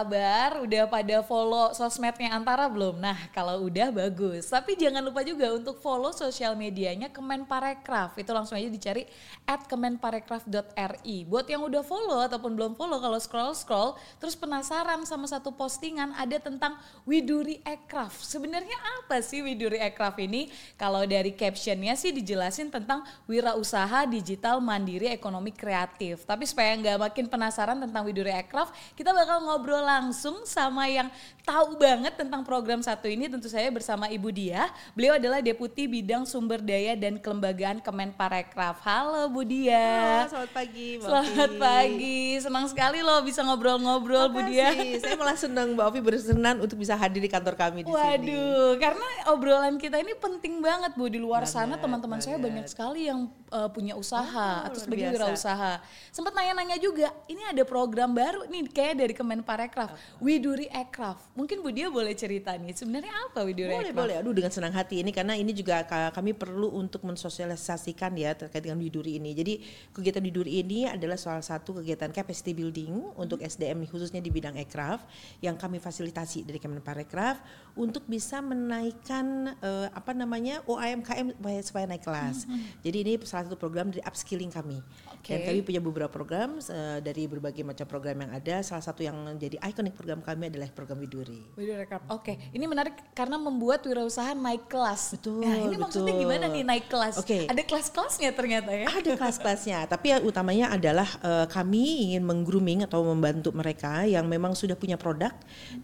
kabar? Udah pada follow sosmednya Antara belum? Nah, kalau udah bagus. Tapi jangan lupa juga untuk follow sosial medianya Kemenparekraf. Itu langsung aja dicari at kemenparekraf.ri. Buat yang udah follow ataupun belum follow, kalau scroll-scroll, terus penasaran sama satu postingan ada tentang Widuri Ekraf. Sebenarnya apa sih Widuri Ekraf ini? Kalau dari captionnya sih dijelasin tentang wirausaha digital mandiri ekonomi kreatif. Tapi supaya nggak makin penasaran tentang Widuri Ekraf, kita bakal ngobrol langsung sama yang tahu banget tentang program satu ini tentu saya bersama Ibu Dia. Beliau adalah Deputi Bidang Sumber Daya dan Kelembagaan Kemenparekraf. Halo Bu Dia. Halo, selamat pagi Mbak Selamat Ovi. pagi. Senang sekali loh bisa ngobrol-ngobrol Bu Dia. Saya malah senang Mbak Ovi berkenan untuk bisa hadir di kantor kami di sini. Waduh, karena obrolan kita ini penting banget Bu di luar Banget, sana teman-teman saya banyak sekali yang uh, punya usaha Oh, atau sebagai wirausaha. Sempat nanya-nanya juga, ini ada program baru nih kayak dari Kemenparekraf, Widuri Ekraf. Mungkin Bu Dia boleh cerita nih, sebenarnya apa Widuri Boleh, Ekraf? boleh. Aduh dengan senang hati ini karena ini juga ka- kami perlu untuk mensosialisasikan ya terkait dengan Widuri ini. Jadi kegiatan Widuri ini adalah salah satu kegiatan capacity building untuk SDM khususnya di bidang aircraft yang kami fasilitasi dari Kemenparekraf untuk bisa menaikkan eh, apa namanya UMKM supaya, naik kelas. Jadi ini salah satu program dari upskilling kami. Oke. Dan kami punya beberapa program eh, dari berbagai macam program yang ada. Salah satu yang menjadi ikonik program kami adalah program Widuri. Widuri Ekraf. Oke, ini menarik karena membuat wirausaha naik kelas. Betul, Nah, ini maksudnya betul. gimana nih naik kelas? Oke. Ada kelas-kelasnya ternyata ya. Ada kelas-kelasnya, tapi yang utamanya adalah eh, kami ingin menggrooming atau membantu mereka yang memang sudah punya produk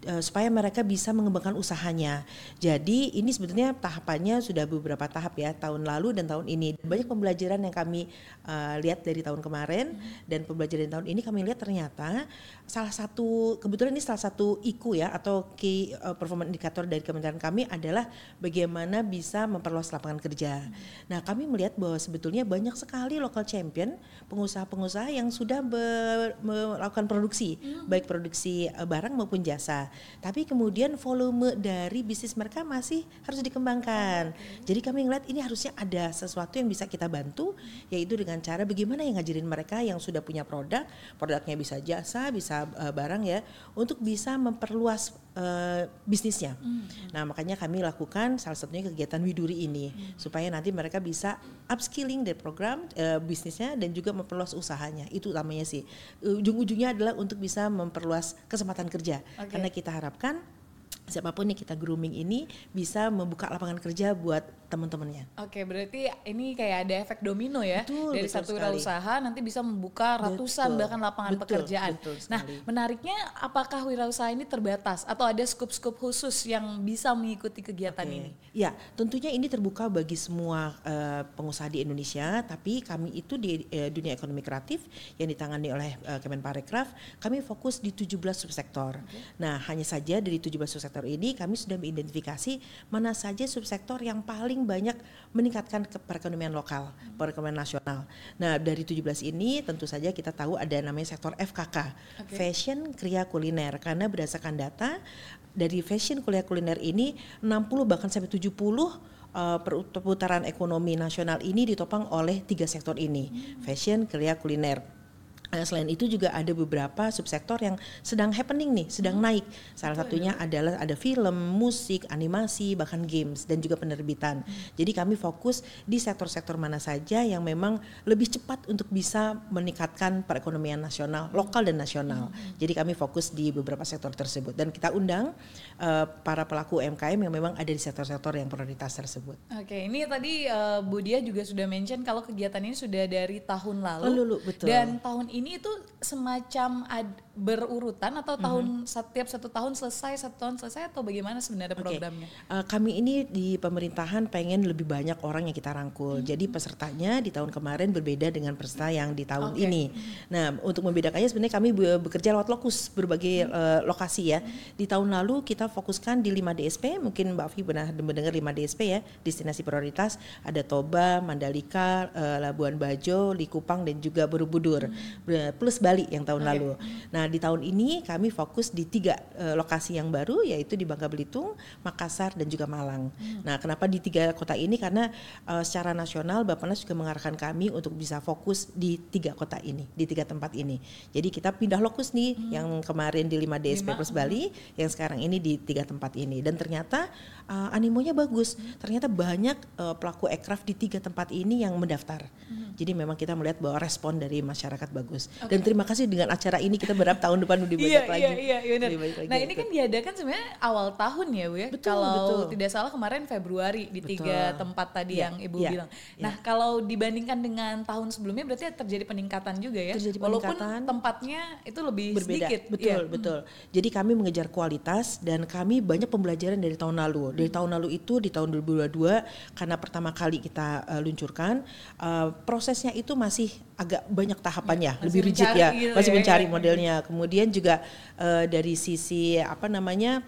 eh, supaya mereka bisa mengembangkan usahanya. Jadi ini sebetulnya tahapannya sudah beberapa tahap ya, tahun lalu dan tahun ini. Banyak pembelajaran yang kami eh, lihat dari tahun kemarin dan pembelajaran tahun ini kami lihat ternyata salah satu kebetulan ini salah satu IKU ya atau key eh, performance indicator dari kementerian kami adalah bagaimana bisa memperluas lapangan kerja. Nah, kami melihat bahwa sebetulnya banyak sekali local champion, pengusaha-pengusaha yang sudah ber- melakukan produksi, baik produksi eh, barang maupun jasa. Tapi kemudian volume dari bisnis mereka masih harus dikembangkan. Jadi kami ngeliat ini harusnya ada sesuatu yang bisa kita bantu, yaitu dengan cara bagaimana yang ngajarin mereka yang sudah punya produk, produknya bisa jasa, bisa eh, barang ya, untuk bisa memperluas eh, bisnisnya. Nah, makanya kami lakukan salah satunya kegiatan Widuri ini supaya nanti mereka bisa upskilling dari program eh, bisnisnya dan juga memperluas usahanya. Itu utamanya sih. Ujung-ujungnya adalah untuk bisa memperluas kesempatan kerja. Oke. Karena kita harapkan siapa pun yang kita grooming ini bisa membuka lapangan kerja buat teman-temannya. Oke, berarti ini kayak ada efek domino ya Betul, dari betul satu wirausaha nanti bisa membuka ratusan Betul, bahkan lapangan betul, pekerjaan. betul nah, menariknya apakah wirausaha ini terbatas atau ada skup-skup khusus yang bisa mengikuti kegiatan Oke. ini? Ya, tentunya ini terbuka bagi semua eh, pengusaha di Indonesia, tapi kami itu di eh, dunia ekonomi kreatif yang ditangani oleh eh, Kemenparekraf, kami fokus di 17 subsektor. Nah, hanya saja dari 17 subsektor ini kami sudah mengidentifikasi mana saja subsektor yang paling banyak meningkatkan perekonomian lokal, perekonomian nasional. Nah, dari 17 ini tentu saja kita tahu ada namanya sektor FKK, Oke. fashion, kriya, kuliner. Karena berdasarkan data dari fashion, kriya, kuliner ini 60 bahkan sampai 70 uh, perputaran ekonomi nasional ini ditopang oleh tiga sektor ini, fashion, kriya, kuliner. Nah, selain itu juga ada beberapa subsektor yang sedang happening nih, sedang naik. Salah satunya adalah ada film, musik, animasi, bahkan games dan juga penerbitan. Jadi kami fokus di sektor-sektor mana saja yang memang lebih cepat untuk bisa meningkatkan perekonomian nasional, lokal dan nasional. Jadi kami fokus di beberapa sektor tersebut dan kita undang eh, para pelaku UMKM yang memang ada di sektor-sektor yang prioritas tersebut. Oke, ini tadi eh, Bu Dia juga sudah mention kalau kegiatan ini sudah dari tahun lalu. Lulu, betul. Dan tahun ini itu semacam ad- berurutan atau tahun setiap satu tahun selesai satu tahun selesai atau bagaimana sebenarnya programnya? Uh, kami ini di pemerintahan pengen lebih banyak orang yang kita rangkul. Jadi pesertanya di tahun kemarin berbeda dengan peserta yang di tahun Oke. ini. Nah, untuk membedakannya sebenarnya kami be- bekerja lewat lokus berbagai uh, lokasi ya. Di tahun lalu kita fokuskan di 5 DSP, mungkin Mbak Afi pernah mendengar 5 DSP ya, destinasi prioritas ada Toba, Mandalika, uh, Labuan Bajo, Likupang dan juga Borobudur. Ber- Plus Bali yang tahun Oke. lalu. Nah, di tahun ini kami fokus di tiga uh, lokasi yang baru yaitu di Bangka Belitung, Makassar dan juga Malang. Hmm. Nah kenapa di tiga kota ini? Karena uh, secara nasional Bappenas juga mengarahkan kami untuk bisa fokus di tiga kota ini, di tiga tempat ini. Jadi kita pindah lokus nih hmm. yang kemarin di 5 DS Papers Bali, yang sekarang ini di tiga tempat ini. Dan ternyata uh, animonya bagus. Hmm. Ternyata banyak uh, pelaku aircraft di tiga tempat ini yang mendaftar. Hmm. Jadi memang kita melihat bahwa respon dari masyarakat bagus. Okay. Dan terima kasih dengan acara ini kita berharap tahun depan lebih banyak iya, lagi. Iya, iya, iya, Lagi nah, ini kan diadakan sebenarnya awal tahun ya, Bu ya. Betul, kalau betul. tidak salah kemarin Februari di betul. tiga tempat tadi ya, yang Ibu ya, bilang. Ya. Nah, kalau dibandingkan dengan tahun sebelumnya berarti terjadi peningkatan juga ya. Terjadi Walaupun tempatnya itu lebih berbeda. sedikit. Betul, betul. Jadi kami mengejar kualitas dan kami banyak pembelajaran dari tahun lalu. Dari tahun lalu itu di tahun 2022 karena pertama kali kita uh, luncurkan uh, prosesnya itu masih agak banyak tahapannya, ya, lebih rigid ya, gitu masih ya, mencari ya. modelnya. Kemudian juga uh, dari sisi apa namanya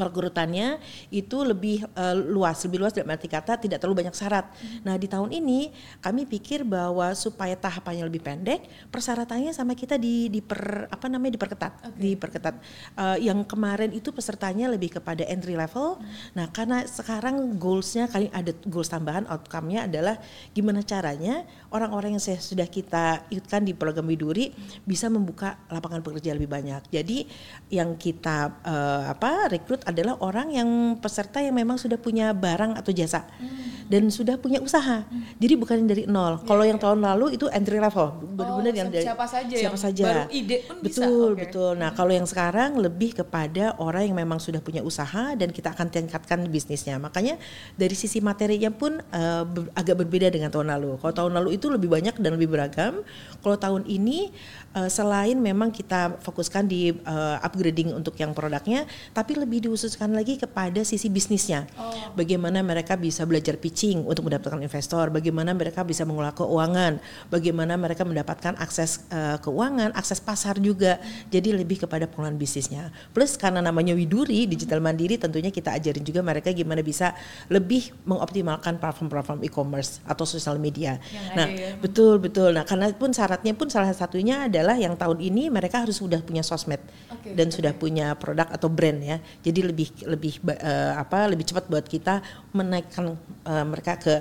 pergurutannya itu lebih uh, luas, lebih luas dalam arti kata tidak terlalu banyak syarat. Hmm. Nah di tahun ini kami pikir bahwa supaya tahapannya lebih pendek, persyaratannya sama kita di diper apa namanya diperketat, okay. diperketat. Uh, yang kemarin itu pesertanya lebih kepada entry level. Hmm. Nah karena sekarang goalsnya kali ada goals tambahan outcome-nya adalah gimana caranya orang-orang yang sudah kita ikutkan di program Widuri bisa membuka lapangan pekerjaan lebih banyak. Jadi yang kita uh, apa rekrut adalah orang yang peserta yang memang sudah punya barang atau jasa hmm. Dan sudah punya usaha. Hmm. Jadi bukan dari nol. Yeah, Kalau yeah. yang tahun lalu itu entry level, benar-benar oh, yang dari siapa saja siapa yang saja. baru ide pun betul, bisa. Betul, okay. betul. Nah, hmm. kalau yang sekarang lebih kepada orang yang memang sudah punya usaha dan kita akan tingkatkan bisnisnya. Makanya dari sisi materinya pun uh, agak berbeda dengan tahun lalu. Kalau tahun lalu itu lebih banyak dan lebih beragam. Kalau tahun ini uh, selain memang kita fokuskan di uh, upgrading untuk yang produknya, tapi lebih dikhususkan lagi kepada sisi bisnisnya. Oh. Bagaimana mereka bisa belajar pitching untuk mendapatkan investor, bagaimana mereka bisa mengelola keuangan, bagaimana mereka mendapatkan akses uh, keuangan, akses pasar juga. Jadi lebih kepada pengelolaan bisnisnya. Plus karena namanya Widuri digital mandiri, tentunya kita ajarin juga mereka gimana bisa lebih mengoptimalkan platform-platform e-commerce atau sosial media. Yang nah, ya. betul betul. Nah, karena pun syaratnya pun salah satunya ada adalah yang tahun ini mereka harus sudah punya sosmed okay, dan okay. sudah punya produk atau brand ya. Jadi lebih lebih uh, apa lebih cepat buat kita menaikkan uh, mereka ke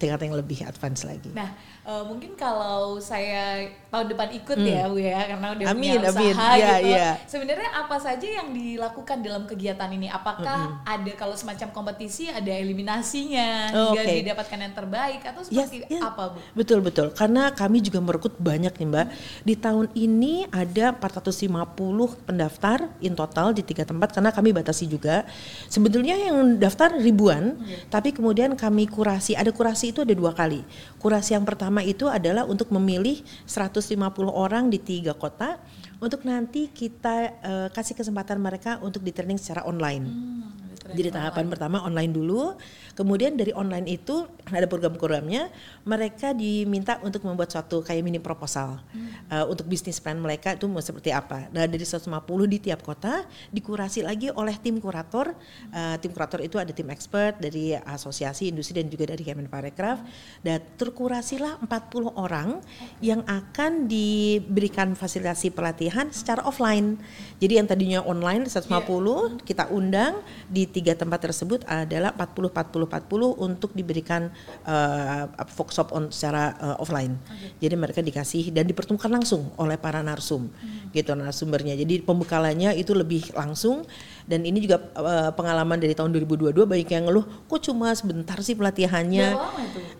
tingkat yang lebih advance lagi. Nah, uh, mungkin kalau saya tahun depan ikut hmm. ya Bu ya karena udah amin, punya usaha amin. Ya, gitu. Ya. Sebenarnya apa saja yang dilakukan dalam kegiatan ini? Apakah hmm. ada kalau semacam kompetisi ada eliminasinya oh, hingga okay. didapatkan yang terbaik atau seperti yes, yes. apa Bu? Betul betul. Karena kami juga merekrut banyak nih Mbak. Di tahun ini ada 450 pendaftar in total di tiga tempat karena kami batasi juga. Sebetulnya yang daftar ribuan, hmm. tapi kemudian kami kurasi. Ada kurasi itu ada dua kali. Kurasi yang pertama itu adalah untuk memilih 150 orang di tiga kota untuk nanti kita uh, kasih kesempatan mereka untuk di training secara online. Hmm jadi tahapan online. pertama online dulu, kemudian dari online itu ada program-programnya, mereka diminta untuk membuat suatu kayak mini proposal hmm. uh, untuk bisnis plan mereka itu mau seperti apa. Nah dari 150 di tiap kota dikurasi lagi oleh tim kurator. Uh, tim kurator itu ada tim expert dari asosiasi industri dan juga dari Kemenparekraf. Dan terkurasilah 40 orang yang akan diberikan fasilitasi pelatihan secara offline. Jadi yang tadinya online 150 yeah. kita undang di tiga tempat tersebut adalah 40 40 40 untuk diberikan uh, workshop on secara uh, offline. Okay. Jadi mereka dikasih dan dipertemukan langsung oleh para narsum. Hmm. Gitu narasumbernya. Jadi pembekalannya itu lebih langsung dan ini juga uh, pengalaman dari tahun 2022 banyak yang ngeluh kok cuma sebentar sih pelatihannya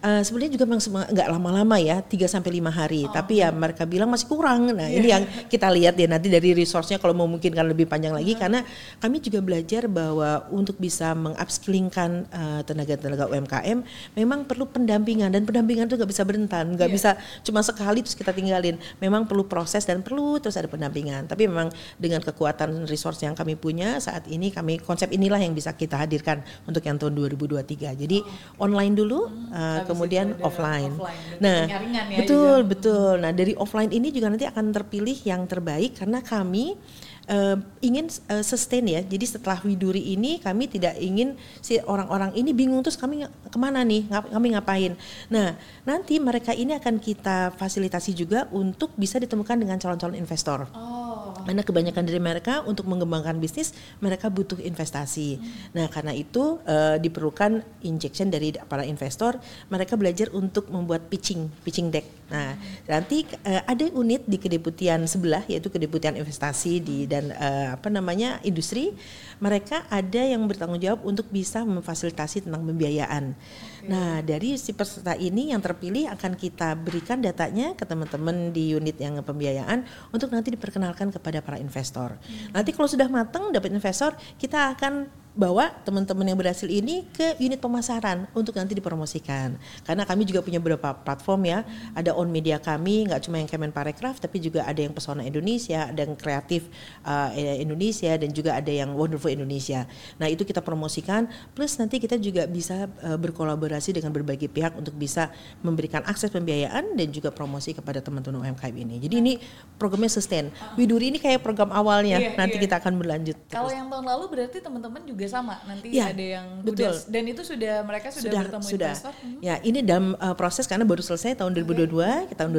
uh, sebenarnya juga memang nggak lama-lama ya 3 sampai lima hari oh. tapi ya mereka bilang masih kurang nah yeah. ini yang kita lihat ya nanti dari resource-nya kalau memungkinkan lebih panjang lagi uh-huh. karena kami juga belajar bahwa untuk bisa mengupskillingkan uh, tenaga-tenaga UMKM memang perlu pendampingan dan pendampingan itu nggak bisa berentan nggak yeah. bisa cuma sekali terus kita tinggalin memang perlu proses dan perlu terus ada pendampingan tapi memang dengan kekuatan resource yang kami punya saat ini kami konsep inilah yang bisa kita hadirkan untuk yang tahun 2023. Jadi oh. online dulu, hmm, uh, kemudian offline. offline. Nah, ya betul juga. betul. Nah dari offline ini juga nanti akan terpilih yang terbaik karena kami uh, ingin uh, sustain ya. Jadi setelah Widuri ini kami tidak ingin si orang-orang ini bingung terus kami ke mana nih, ngap, kami ngapain. Nah nanti mereka ini akan kita fasilitasi juga untuk bisa ditemukan dengan calon-calon investor. Oh, Karena kebanyakan dari mereka untuk mengembangkan bisnis mereka butuh investasi. Hmm. Nah karena itu uh, diperlukan injection dari para investor. Mereka belajar untuk membuat pitching, pitching deck. Nah hmm. nanti uh, ada unit di kedeputian sebelah yaitu kedeputian investasi di dan uh, apa namanya industri. Mereka ada yang bertanggung jawab untuk bisa memfasilitasi tentang pembiayaan. Nah dari si peserta ini yang terpilih akan kita berikan datanya ke teman-teman di unit yang pembiayaan untuk nanti diperkenalkan kepada para investor. Hmm. Nanti kalau sudah matang dapat investor, kita akan bawa teman-teman yang berhasil ini ke unit pemasaran untuk nanti dipromosikan. Karena kami juga punya beberapa platform ya, ada on media kami, nggak cuma yang Kemen Parekraf, tapi juga ada yang Pesona Indonesia, ada yang Kreatif uh, Indonesia, dan juga ada yang Wonderful Indonesia. Nah itu kita promosikan, plus nanti kita juga bisa uh, berkolaborasi dengan berbagai pihak untuk bisa memberikan akses pembiayaan dan juga promosi kepada teman-teman UMKM ini. Jadi ini programnya sustain. Widuri ini kayak program awalnya, iya, nanti iya. kita akan berlanjut. Kalau yang tahun lalu berarti teman-teman juga juga sama nanti ya, ada yang betul. Udah, dan itu sudah mereka sudah, sudah bertemu sudah. investor. Hmm. Ya, ini dalam uh, proses karena baru selesai tahun 2022, okay. tahun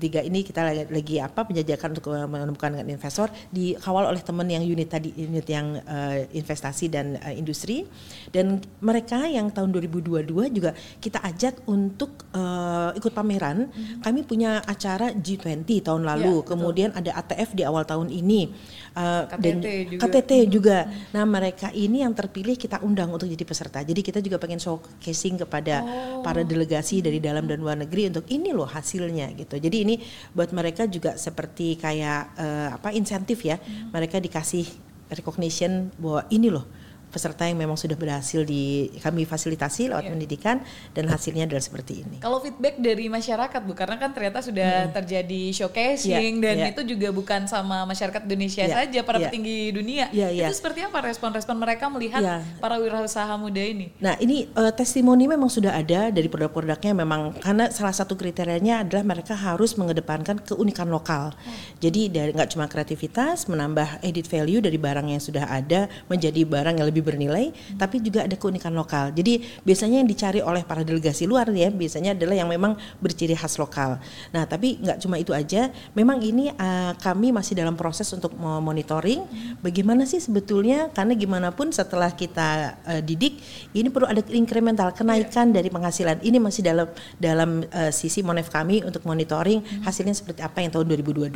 2023 ini kita lagi, lagi apa penjajakan untuk menemukan investor dikawal oleh teman yang unit tadi unit yang uh, investasi dan uh, industri dan mereka yang tahun 2022 juga kita ajak untuk uh, ikut pameran. Hmm. Kami punya acara G20 tahun lalu, ya, kemudian ada ATF di awal tahun ini uh, KTT dan juga. KTT juga. Hmm. Nah mereka ini yang terpilih kita undang untuk jadi peserta. Jadi kita juga pengen showcasing kepada oh. para delegasi dari dalam dan luar negeri untuk ini loh hasilnya gitu. Jadi ini buat mereka juga seperti kayak uh, apa insentif ya. Hmm. Mereka dikasih recognition bahwa ini loh peserta yang memang sudah berhasil di kami fasilitasi lewat yeah. pendidikan dan hasilnya adalah seperti ini. Kalau feedback dari masyarakat Bu karena kan ternyata sudah hmm. terjadi showcasing yeah, dan yeah. itu juga bukan sama masyarakat Indonesia yeah, saja para yeah. petinggi dunia. Yeah, yeah. Itu seperti apa respon-respon mereka melihat yeah. para wirausaha muda ini? Nah, ini uh, testimoni memang sudah ada dari produk-produknya memang karena salah satu kriterianya adalah mereka harus mengedepankan keunikan lokal. Hmm. Jadi dari nggak cuma kreativitas, menambah edit value dari barang yang sudah ada menjadi barang yang lebih lebih bernilai, hmm. tapi juga ada keunikan lokal. Jadi biasanya yang dicari oleh para delegasi luar ya, biasanya adalah yang memang berciri khas lokal. Nah, tapi nggak cuma itu aja, memang ini uh, kami masih dalam proses untuk monitoring hmm. bagaimana sih sebetulnya karena gimana pun setelah kita uh, didik, ini perlu ada incremental kenaikan yeah. dari penghasilan. Ini masih dalam dalam uh, sisi monef kami untuk monitoring hmm. hasilnya seperti apa yang tahun 2022.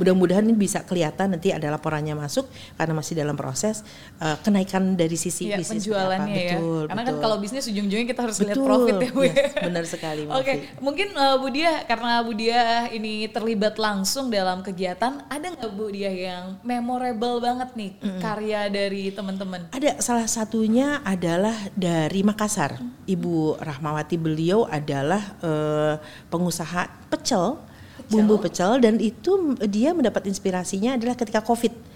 Mudah-mudahan ini bisa kelihatan nanti ada laporannya masuk karena masih dalam proses uh, kenaikan dari sisi ya, bisnis penjualannya ya. Betul, karena kan betul. kan kalau bisnis ujung-ujungnya kita harus lihat profit ya Bu. Yes, ya. benar sekali. Oke, okay. mungkin uh, Bu Dia karena Bu Dia ini terlibat langsung dalam kegiatan, ada nggak Bu Dia yang memorable banget nih mm -hmm. karya dari teman-teman? Ada salah satunya adalah dari Makassar. Mm -hmm. Ibu Rahmawati beliau adalah uh, pengusaha pecel, pecel, bumbu pecel dan itu dia mendapat inspirasinya adalah ketika Covid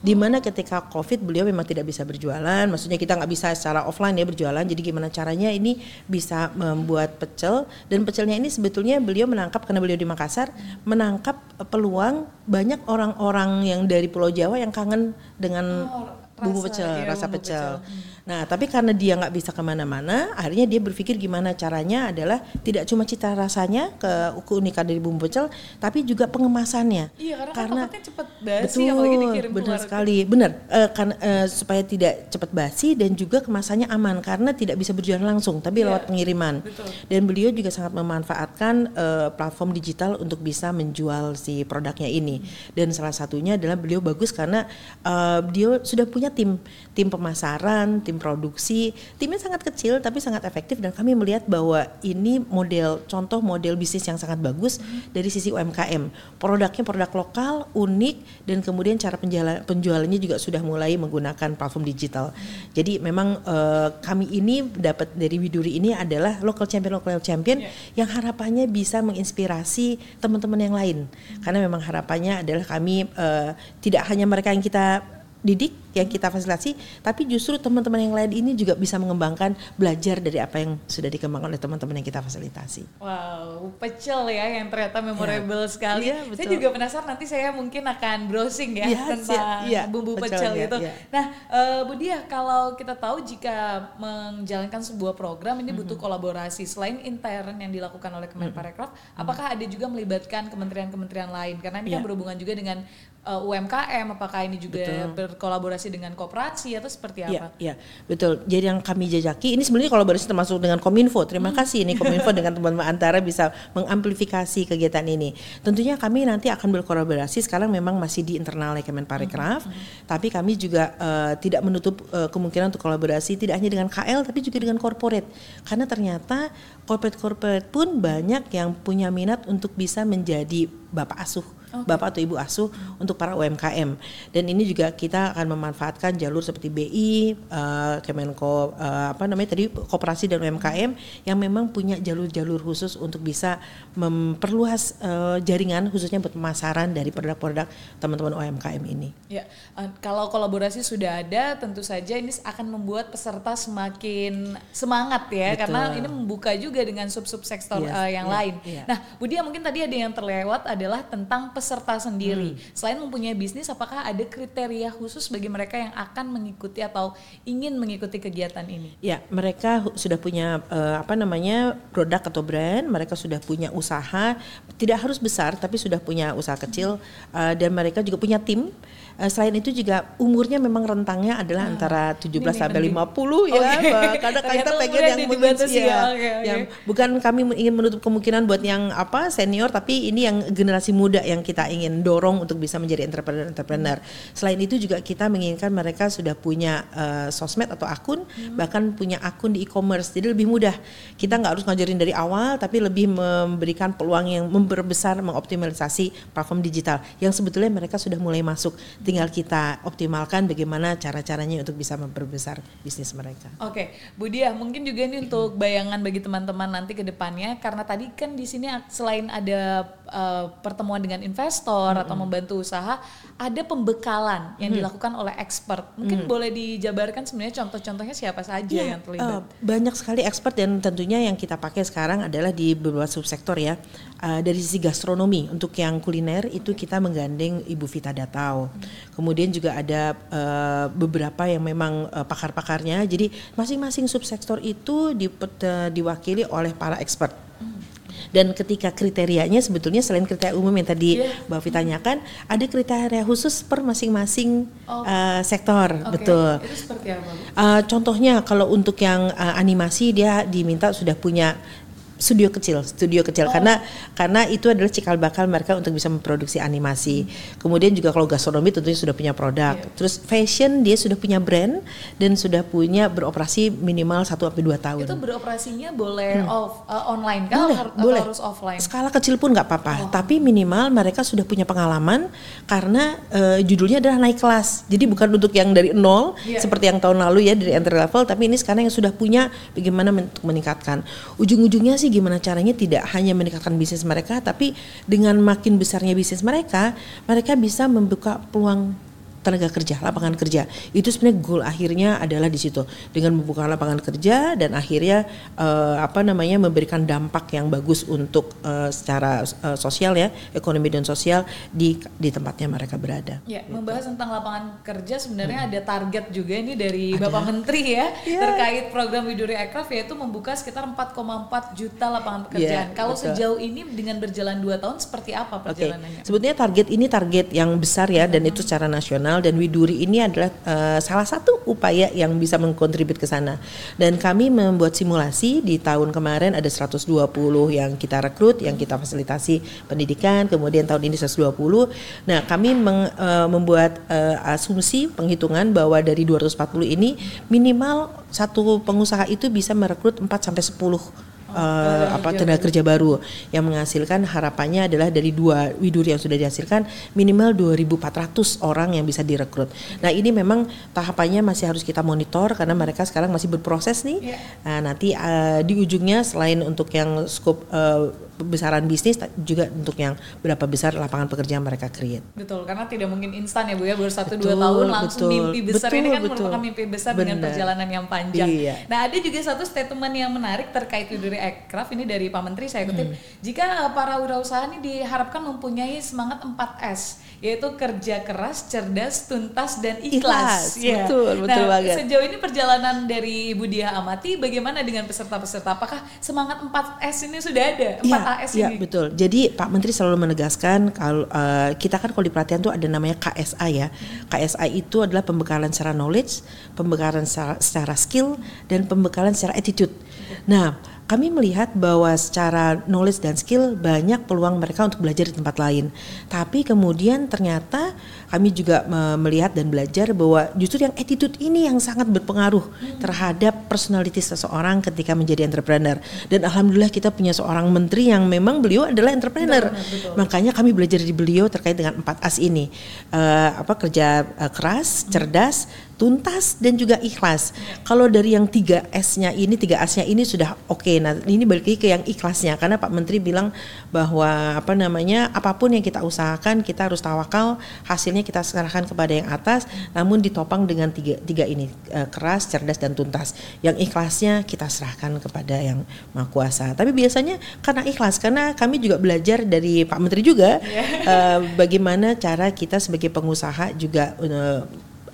di mana ketika covid beliau memang tidak bisa berjualan maksudnya kita nggak bisa secara offline ya berjualan jadi gimana caranya ini bisa membuat pecel dan pecelnya ini sebetulnya beliau menangkap karena beliau di Makassar menangkap peluang banyak orang-orang yang dari Pulau Jawa yang kangen dengan oh, bumbu pecel, iya, rasa bumbu pecel. pecel. Hmm. Nah, tapi karena dia nggak bisa ke mana-mana, akhirnya dia berpikir gimana caranya adalah tidak cuma cita rasanya ke keunikan dari bumbu pecel, tapi juga pengemasannya. Iya, karena, kan karena kan cepat basi, betul, apalagi dikirim benar sekali, benar. Uh, kan uh, supaya tidak cepat basi dan juga kemasannya aman karena tidak bisa berjualan langsung, tapi yeah, lewat pengiriman. Betul. Dan beliau juga sangat memanfaatkan uh, platform digital untuk bisa menjual si produknya ini. Hmm. Dan salah satunya adalah beliau bagus karena uh, dia sudah punya tim tim pemasaran, tim produksi. Timnya sangat kecil tapi sangat efektif dan kami melihat bahwa ini model contoh model bisnis yang sangat bagus hmm. dari sisi UMKM. Produknya produk lokal, unik dan kemudian cara penjualan penjualannya juga sudah mulai menggunakan platform digital. Hmm. Jadi memang uh, kami ini dapat dari Widuri ini adalah local champion local champion yeah. yang harapannya bisa menginspirasi teman-teman yang lain. Hmm. Karena memang harapannya adalah kami uh, tidak hanya mereka yang kita didik yang kita fasilitasi, tapi justru teman-teman yang lain ini juga bisa mengembangkan belajar dari apa yang sudah dikembangkan oleh teman-teman yang kita fasilitasi. Wow, pecel ya yang ternyata memorable ya. sekali. Ya, saya juga penasaran nanti saya mungkin akan browsing ya, ya tentang ya, bumbu pecel, pecel itu. Ya. Nah, uh, Bu Dia, kalau kita tahu jika menjalankan sebuah program ini butuh mm -hmm. kolaborasi selain intern yang dilakukan oleh Kemenparekraf, mm -hmm. apakah ada juga melibatkan kementerian-kementerian lain? Karena ini ya. kan berhubungan juga dengan uh, eh, UMKM apakah ini juga betul. berkolaborasi dengan koperasi atau seperti iya, apa? Iya, ya, betul. Jadi yang kami jajaki ini sebenarnya kolaborasi termasuk dengan Kominfo. Terima hmm. kasih ini Kominfo dengan teman-teman antara bisa mengamplifikasi kegiatan ini. Tentunya kami nanti akan berkolaborasi sekarang memang masih di internal Kemenparekraf, hmm. hmm. tapi kami juga uh, tidak menutup uh, kemungkinan untuk kolaborasi tidak hanya dengan KL tapi juga dengan corporate. Karena ternyata corporate-corporate pun banyak yang punya minat untuk bisa menjadi bapak asuh okay. bapak atau ibu asuh untuk para UMKM. Dan ini juga kita akan memanfaatkan jalur seperti BI, uh, eh, Kemenko uh, apa namanya tadi koperasi dan UMKM yang memang punya jalur-jalur khusus untuk bisa memperluas uh, jaringan khususnya buat pemasaran dari produk-produk teman-teman UMKM ini. Ya, uh, kalau kolaborasi sudah ada, tentu saja ini akan membuat peserta semakin semangat ya, Betul. karena ini membuka juga dengan sub-sub sektor yes, uh, yang yeah, lain. Yeah. Nah, Budia mungkin tadi ada yang terlewat adalah tentang peserta sendiri. Hmm. Selain mempunyai bisnis, apakah ada kriteria khusus bagi mereka yang akan mengikuti atau ingin mengikuti kegiatan ini? Ya, mereka sudah punya uh, apa namanya produk atau brand, mereka sudah punya usaha, tidak harus besar tapi sudah punya usaha kecil uh, dan mereka juga punya tim Uh, selain itu juga umurnya memang rentangnya adalah hmm. antara 17 ini sampai lima 50 ya. Okay. Karena kita pengen yang dibatasi ya. ya. Okay, okay. Yang bukan kami ingin menutup kemungkinan buat yang apa senior tapi ini yang generasi muda yang kita ingin dorong untuk bisa menjadi entrepreneur-entrepreneur. Selain itu juga kita menginginkan mereka sudah punya uh, sosmed atau akun hmm. bahkan punya akun di e-commerce. Jadi lebih mudah. Kita nggak harus ngajarin dari awal tapi lebih memberikan peluang yang memperbesar mengoptimalisasi platform digital yang sebetulnya mereka sudah mulai masuk tinggal kita optimalkan bagaimana cara-caranya untuk bisa memperbesar bisnis mereka. Oke, Bu Dia, mungkin juga ini untuk bayangan bagi teman-teman nanti ke depannya karena tadi kan di sini selain ada uh, pertemuan dengan investor hmm. atau membantu usaha, ada pembekalan yang hmm. dilakukan oleh expert. Mungkin hmm. boleh dijabarkan sebenarnya contoh-contohnya siapa saja ya, yang terlibat? Uh, banyak sekali expert dan tentunya yang kita pakai sekarang adalah di beberapa subsektor ya. Uh, dari sisi gastronomi untuk yang kuliner itu kita menggandeng Ibu Vita Datau. Hmm. Kemudian juga ada uh, beberapa yang memang uh, pakar-pakarnya. Jadi masing-masing subsektor itu di, uh, diwakili oleh para expert. Dan ketika kriterianya sebetulnya selain kriteria umum yang tadi yeah. Mbak Vita tanyakan, ada kriteria khusus per masing-masing oh. uh, sektor, okay. betul. Itu seperti apa? Uh, contohnya kalau untuk yang uh, animasi dia diminta sudah punya studio kecil, studio kecil oh. karena karena itu adalah cikal bakal mereka untuk bisa memproduksi animasi. Hmm. Kemudian juga kalau gastronomi tentunya sudah punya produk. Yeah. Terus fashion dia sudah punya brand dan sudah punya beroperasi minimal 1 sampai dua tahun. Itu beroperasinya boleh hmm. off uh, online kan boleh, atau boleh. harus offline? Skala kecil pun nggak apa-apa, oh. tapi minimal mereka sudah punya pengalaman karena uh, judulnya adalah naik kelas. Jadi bukan untuk yang dari nol yeah. seperti yang tahun lalu ya dari entry level, tapi ini sekarang yang sudah punya bagaimana untuk meningkatkan. Ujung-ujungnya sih gimana caranya tidak hanya meningkatkan bisnis mereka tapi dengan makin besarnya bisnis mereka mereka bisa membuka peluang tenaga kerja, lapangan kerja. Itu sebenarnya goal akhirnya adalah di situ dengan membuka lapangan kerja dan akhirnya uh, apa namanya memberikan dampak yang bagus untuk uh, secara uh, sosial ya, ekonomi dan sosial di di tempatnya mereka berada. Ya, gitu. membahas tentang lapangan kerja sebenarnya hmm. ada target juga ini dari ada. Bapak Menteri ya, ya terkait program Widuri Aircraft yaitu membuka sekitar 4,4 juta lapangan pekerjaan. Ya, Kalau betul. sejauh ini dengan berjalan dua tahun seperti apa perjalanannya? Okay. Sebetulnya target ini target yang besar ya hmm. dan itu secara nasional nasional dan Widuri ini adalah uh, salah satu upaya yang bisa mengkontribut ke sana. Dan kami membuat simulasi di tahun kemarin ada 120 yang kita rekrut, yang kita fasilitasi pendidikan, kemudian tahun ini 120. Nah, kami meng, uh, membuat uh, asumsi penghitungan bahwa dari 240 ini minimal satu pengusaha itu bisa merekrut 4 sampai 10 uh, apa tenaga kerja baru yang menghasilkan harapannya adalah dari dua widuri yang sudah dihasilkan minimal 2.400 orang yang bisa direkrut. Nah ini memang tahapannya masih harus kita monitor karena mereka sekarang masih berproses nih. Yeah. Nah nanti uh, di ujungnya selain untuk yang skop uh, besaran bisnis juga untuk yang berapa besar lapangan pekerjaan mereka create. Betul, karena tidak mungkin instan ya Bu ya baru satu dua tahun langsung betul, mimpi besar betul, ini kan betul. merupakan mimpi besar Bener. dengan perjalanan yang panjang. Iya. Nah ada juga satu statement yang menarik terkait Widuri Aircraft ini dari Pak Menteri saya kutip, hmm. jika para wirausaha ini diharapkan mempunyai semangat 4S yaitu kerja keras, cerdas, tuntas dan ikhlas. ikhlas ya. Betul, betul nah, banget. Sejauh ini perjalanan dari Ibu Dia Amati bagaimana dengan peserta-peserta? Apakah semangat 4S ini sudah ada? 4AS ya, ini? Ya, betul. Jadi Pak Menteri selalu menegaskan kalau uh, kita kan kalau di pelatihan tuh ada namanya KSA ya. KSA itu adalah pembekalan secara knowledge, pembekalan secara, secara skill dan pembekalan secara attitude. Nah, kami melihat bahwa secara knowledge dan skill banyak peluang mereka untuk belajar di tempat lain. Tapi kemudian ternyata kami juga melihat dan belajar bahwa justru yang attitude ini yang sangat berpengaruh terhadap personality seseorang ketika menjadi entrepreneur. Dan alhamdulillah kita punya seorang menteri yang memang beliau adalah entrepreneur. Betul, betul. Makanya kami belajar di beliau terkait dengan empat as ini. Uh, apa kerja uh, keras, cerdas, tuntas dan juga ikhlas. Kalau dari yang tiga S-nya ini, tiga S-nya ini sudah oke. Okay. Nah, ini balik lagi ke yang ikhlasnya karena Pak Menteri bilang bahwa apa namanya apa pun yang kita usahakan kita harus tawakal, hasilnya kita serahkan kepada yang atas, namun ditopang dengan tiga tiga ini uh, keras, cerdas dan tuntas. Yang ikhlasnya kita serahkan kepada yang Maha Kuasa. Tapi biasanya karena ikhlas, karena kami juga belajar dari Pak Menteri juga uh, bagaimana cara kita sebagai pengusaha juga uh,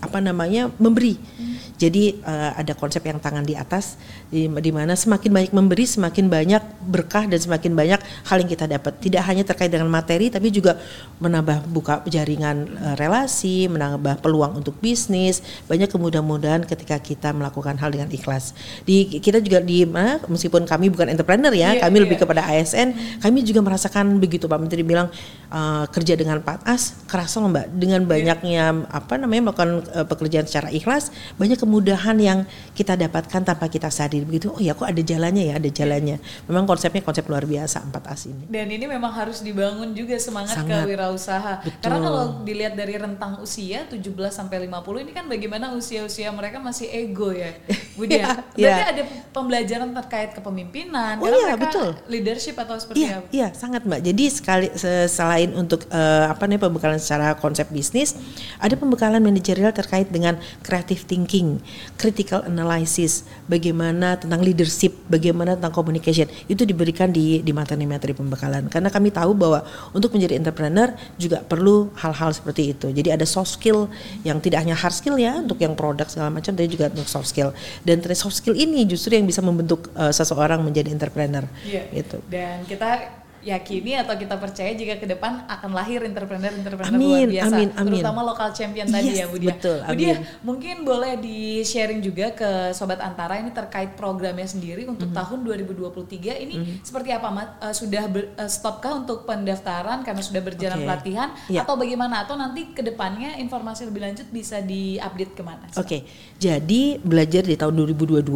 apa namanya memberi. Hmm. Jadi uh, ada konsep yang tangan di atas di, di mana semakin banyak memberi semakin banyak berkah dan semakin banyak hal yang kita dapat. Tidak hanya terkait dengan materi tapi juga menambah buka jaringan uh, relasi, menambah peluang untuk bisnis. Banyak kemudahan-mudahan ketika kita melakukan hal dengan ikhlas. Di kita juga di uh, meskipun kami bukan entrepreneur ya, yeah, kami yeah. lebih kepada ASN, kami juga merasakan begitu Pak Menteri bilang uh, kerja dengan Pak As kerasa loh Mbak dengan iya. banyaknya yeah. apa namanya melakukan uh, pekerjaan secara ikhlas banyak kemudahan yang kita dapatkan tanpa kita sadar begitu oh ya kok ada jalannya ya ada jalannya memang konsepnya konsep luar biasa empat as ini dan ini memang harus dibangun juga semangat Sangat. kewirausaha Betul. karena kalau dilihat dari rentang usia 17 sampai 50 ini kan bagaimana usia-usia mereka masih ego ya Bu Dia ya, berarti ya. ada pembelajaran terkait kepemimpinan oh, iya, betul. leadership atau seperti iya, apa iya sangat Mbak jadi sekali selain untuk uh, apa nih pembekalan secara konsep bisnis ada pembekalan manajerial terkait dengan creative thinking critical analysis, bagaimana tentang leadership, bagaimana tentang communication itu diberikan di di materi-materi pembekalan. Karena kami tahu bahwa untuk menjadi entrepreneur juga perlu hal-hal seperti itu. Jadi ada soft skill yang tidak hanya hard skill ya untuk yang produk segala macam, tapi juga untuk soft skill. Dan soft skill ini justru yang bisa membentuk uh, seseorang menjadi entrepreneur. Yeah. Gitu. Dan kita yakini atau kita percaya jika ke depan akan lahir entrepreneur-entrepreneur luar biasa, amin, amin. terutama lokal champion yes, tadi ya Bu Dia. Betul, Bu Dia, mungkin boleh di sharing juga ke sobat Antara ini terkait programnya sendiri untuk mm -hmm. tahun 2023 ini mm -hmm. seperti apa Mat? Uh, sudah ber, uh, stopkah untuk pendaftaran karena sudah berjalan okay. pelatihan yeah. atau bagaimana atau nanti ke depannya informasi lebih lanjut bisa diupdate ke mana? Oke, okay. jadi belajar di tahun 2022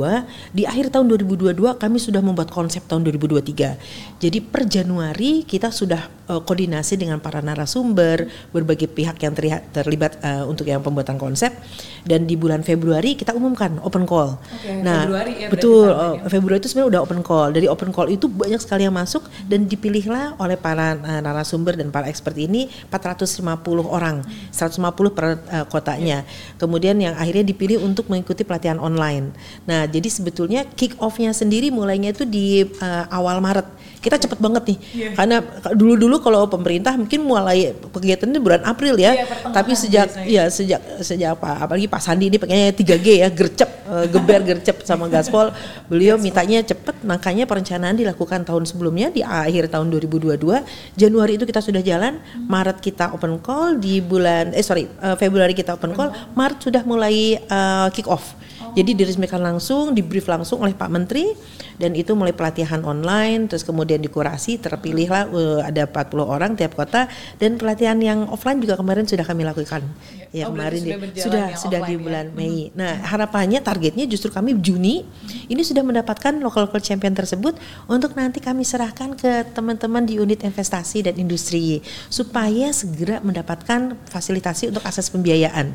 di akhir tahun 2022 kami sudah membuat konsep tahun 2023. Jadi per Januari Januari kita sudah uh, koordinasi dengan para narasumber, berbagai pihak yang terlihat, terlibat uh, untuk yang pembuatan konsep dan di bulan Februari kita umumkan open call. Okay, nah, Februari ya betul oh, Februari itu sebenarnya udah open call. Dari open call itu banyak sekali yang masuk dan dipilihlah oleh para uh, narasumber dan para expert ini 450 orang, 150 per uh, kotanya. Yeah. Kemudian yang akhirnya dipilih untuk mengikuti pelatihan online. Nah, jadi sebetulnya kick off-nya sendiri mulainya itu di uh, awal Maret kita cepet banget nih yeah. karena dulu-dulu kalau pemerintah mungkin mulai kegiatan ini bulan April ya. Yeah, tapi sejak biasanya. ya sejak sejak apa apalagi Pak Sandi ini pengennya 3G ya gercep uh, geber gercep sama gaspol. Beliau mintanya cepet makanya perencanaan dilakukan tahun sebelumnya di akhir tahun 2022 Januari itu kita sudah jalan hmm. Maret kita open call di bulan eh sorry uh, Februari kita open call Maret sudah mulai uh, kick off. Jadi diresmikan langsung, di brief langsung oleh Pak Menteri dan itu mulai pelatihan online terus kemudian dikurasi terpilihlah uh, ada 40 orang tiap kota dan pelatihan yang offline juga kemarin sudah kami lakukan. Oh, Ya berarti kemarin sudah di- sudah sudah di ya? bulan Mei. Nah, harapannya targetnya justru kami Juni ini sudah mendapatkan local local champion tersebut untuk nanti kami serahkan ke teman-teman di unit investasi dan industri supaya segera mendapatkan fasilitasi untuk akses pembiayaan.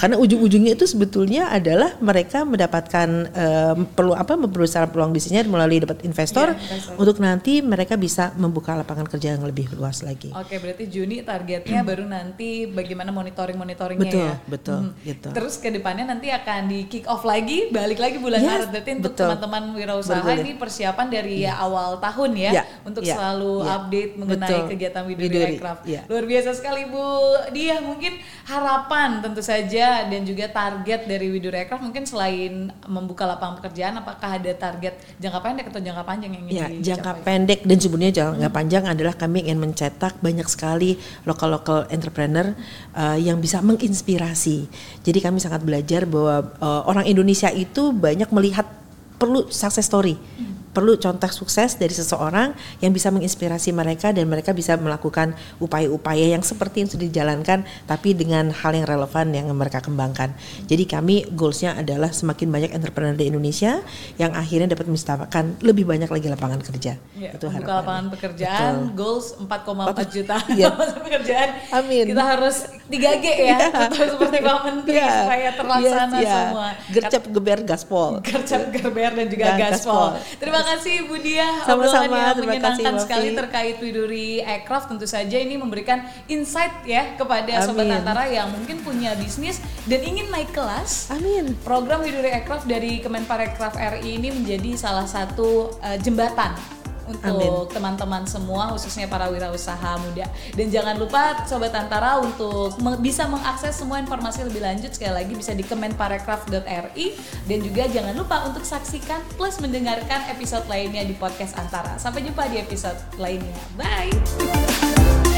Karena ujung-ujungnya itu sebetulnya adalah mereka mendapatkan em, perlu apa memperbesar peluang bisnisnya melalui dapat investor Iya, investor. untuk nanti mereka bisa membuka lapangan kerja yang lebih luas lagi. Oke, berarti Juni targetnya baru nanti bagaimana monitoring monitoringnya Betul, ya. betul, Hmm. gitu. Terus ke depannya nanti akan di kick off lagi, balik lagi bulan Yes, Maret. Berarti untuk betul. teman-teman wirausaha ini persiapan dari awal tahun ya, Ya, untuk ya, selalu ya. update mengenai Betul. kegiatan Widuri Widuri, Aircraft. ya. Luar biasa sekali Bu Dia. Mungkin harapan tentu saja dan juga target dari Widuri Aircraft mungkin selain membuka lapangan pekerjaan, apakah ada target jangka pendek atau jangka panjang yang ingin Ya, dicapai? jangka pendek dan sebenarnya jangka panjang adalah kami ingin mencetak banyak sekali lokal-lokal entrepreneur uh, yang bisa menginspirasi. Jadi kami sangat belajar bahwa uh, orang Indonesia itu banyak melihat perlu success story. Perlu contoh sukses dari seseorang yang bisa menginspirasi mereka dan mereka bisa melakukan upaya-upaya yang seperti yang sudah dijalankan tapi dengan hal yang relevan yang mereka kembangkan. Jadi kami goalsnya adalah semakin banyak entrepreneur di Indonesia yang akhirnya dapat menciptakan lebih banyak lagi lapangan kerja. Ya, Itu harapannya. lapangan pekerjaan, goals 4,4 juta Iya. lapangan pekerjaan. Amin. Kita harus 3G ya, atau seperti Pak Menteri Iya. supaya terlaksana iya. semua. Gercep geber gaspol. Gercep gerber dan juga Dan gaspol. gaspol. Terima kasih Bu Dia, Sama-sama, terima kasih, menyenangkan Mbak sekali terkait Widuri Aircraft. Tentu saja ini memberikan insight ya kepada sobat Amin. antara yang mungkin punya bisnis dan ingin naik kelas. Amin. Program Widuri Aircraft dari Kemenparekraf RI ini menjadi salah satu eh, jembatan untuk teman-teman semua khususnya para wirausaha muda. Dan jangan lupa sobat Antara untuk bisa mengakses semua informasi lebih lanjut sekali lagi bisa di kemenparekraf.ri dan juga jangan lupa untuk saksikan plus mendengarkan episode lainnya di podcast Antara. Sampai jumpa di episode lainnya. Bye.